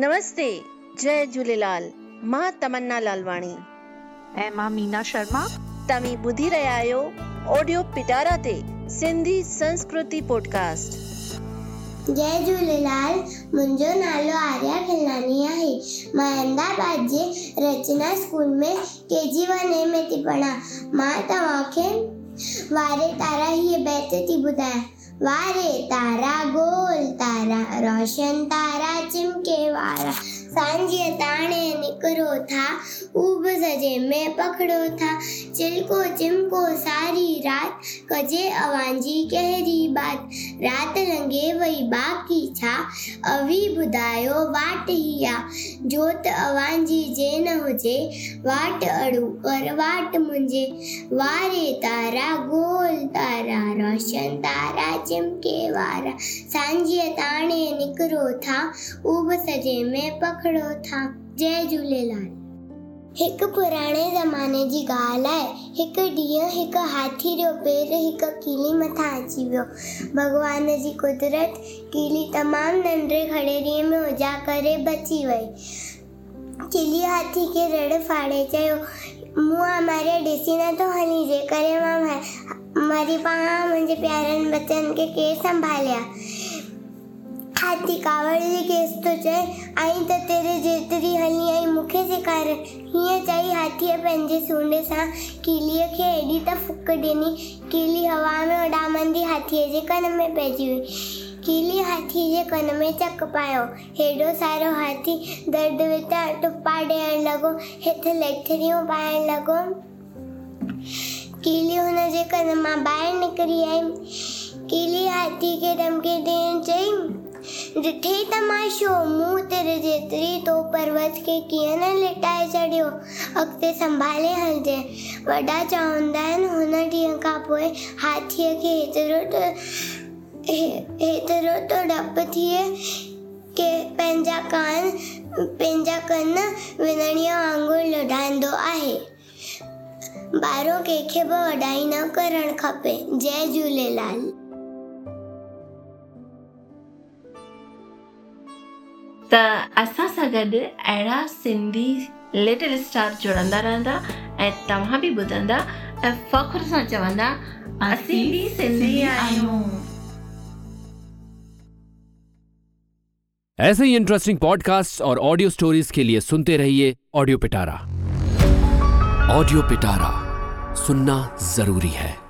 नमस्ते जय झूलेलाल माँ तमन्ना लालवाणी। ऐं माँ मीना शर्मा। तव्हीं ॿुधी रहिया आहियो ऑडियो पिटारा ते सिंधी संस्कृति पॉडकास्ट। जय झूलेलाल मुंहिंजो नालो आर्या खिलनानी आहे। माँ अहमदाबाद जे रचना स्कूल में के जी वन ए में थी पढ़ां। माँ तव्हांखे वारे तारा हीअ बैत थी ॿुधायां। वारे तारा गोल तारा रोशन तारा। चिमके वारा सांझे ताणे निकरो था उब सजे में पकड़ो था। चिलको चिमको सारी रात कजे अवांजी कहरी बात। रात लंघे वई बाकी छा अवी ॿुधायो वाट ही आ। जोत अवांजी जे न हुजे, वाट अड़ू कर वाट मुंहिंजे वारे तारा, गोल तारा, रोशन तारा, चिमके वारा। सांझे ताणे निकरो था उब सजे में पकड़ो था। जय झूलेलाल। हिकु पुराणे ज़माने जी ॻाल्हि आहे, हिकु ॾींहुं हिकु हाथी जो पेर हिकु कीली मथां अची वियो। भॻवान जी कुदरत कीली तमामु नंढे खड़ेरीअ में हुजा करे बची वई। कीली हाथी खे रड़ फाड़े चयो, मूं हमारे ॾिसी नथो हली, जे करे माँ मरी पवां, मुंहिंजे प्यारनि बचनि खे केरु संभालिया? हाथी कावड़ जी केस थो चए आई त तेरे जेतिरी हली आई, मूंखे सेखार हीअं चई हाथीअ पंहिंजे सूंड सां। कीलीअ खे एॾी त फुक ॾिनी कीली हवा में उॾामंदी हाथीअ जे कन में पइजी वई कीली हाथी जे कन में चक पायो। हेॾो सारो हाथी दर्द विता टुपा ॾियणु लॻो हिते लेथरियूं पाइणु लॻो कीली हुन जे कन माँ ॿाहिरि निकिरी आई। कीली हाथी खे धमकी ॾियणु चई ॾिठे तमाशो मूं तेरे जेतिरी तो पर्वत खे कीअं न लिटाए छॾियो संभाले हलजे। वॾा चवंदा आहिनि, हुन ॾींहं खां पोइ हाथीअ खे हेतिरो त त डपु थिए के पंहिंजा कान, पंहिंजा कन विनणीअ वांगुरु लुॾाईंदो आहे। ॿारो कंहिंखे बि वॾाई न करणु खपे। जय झूलेलाल। त असां सां गॾु अहिड़ा सिंधी लिटिल स्टार जुड़ंदा रहंदा ऐं तव्हां बि ॿुधंदा ऐं फ़ख्र सां चवंदा असीं बि सिंधी आहियूं ऐसे ही इंटरेस्टिंग पॉडकास्ट और ऑडियो स्टोरीज के लिए सुनते रहिए ऑडियो पिटारा ऑडियो पिटारा सुनना ज़रूरी है।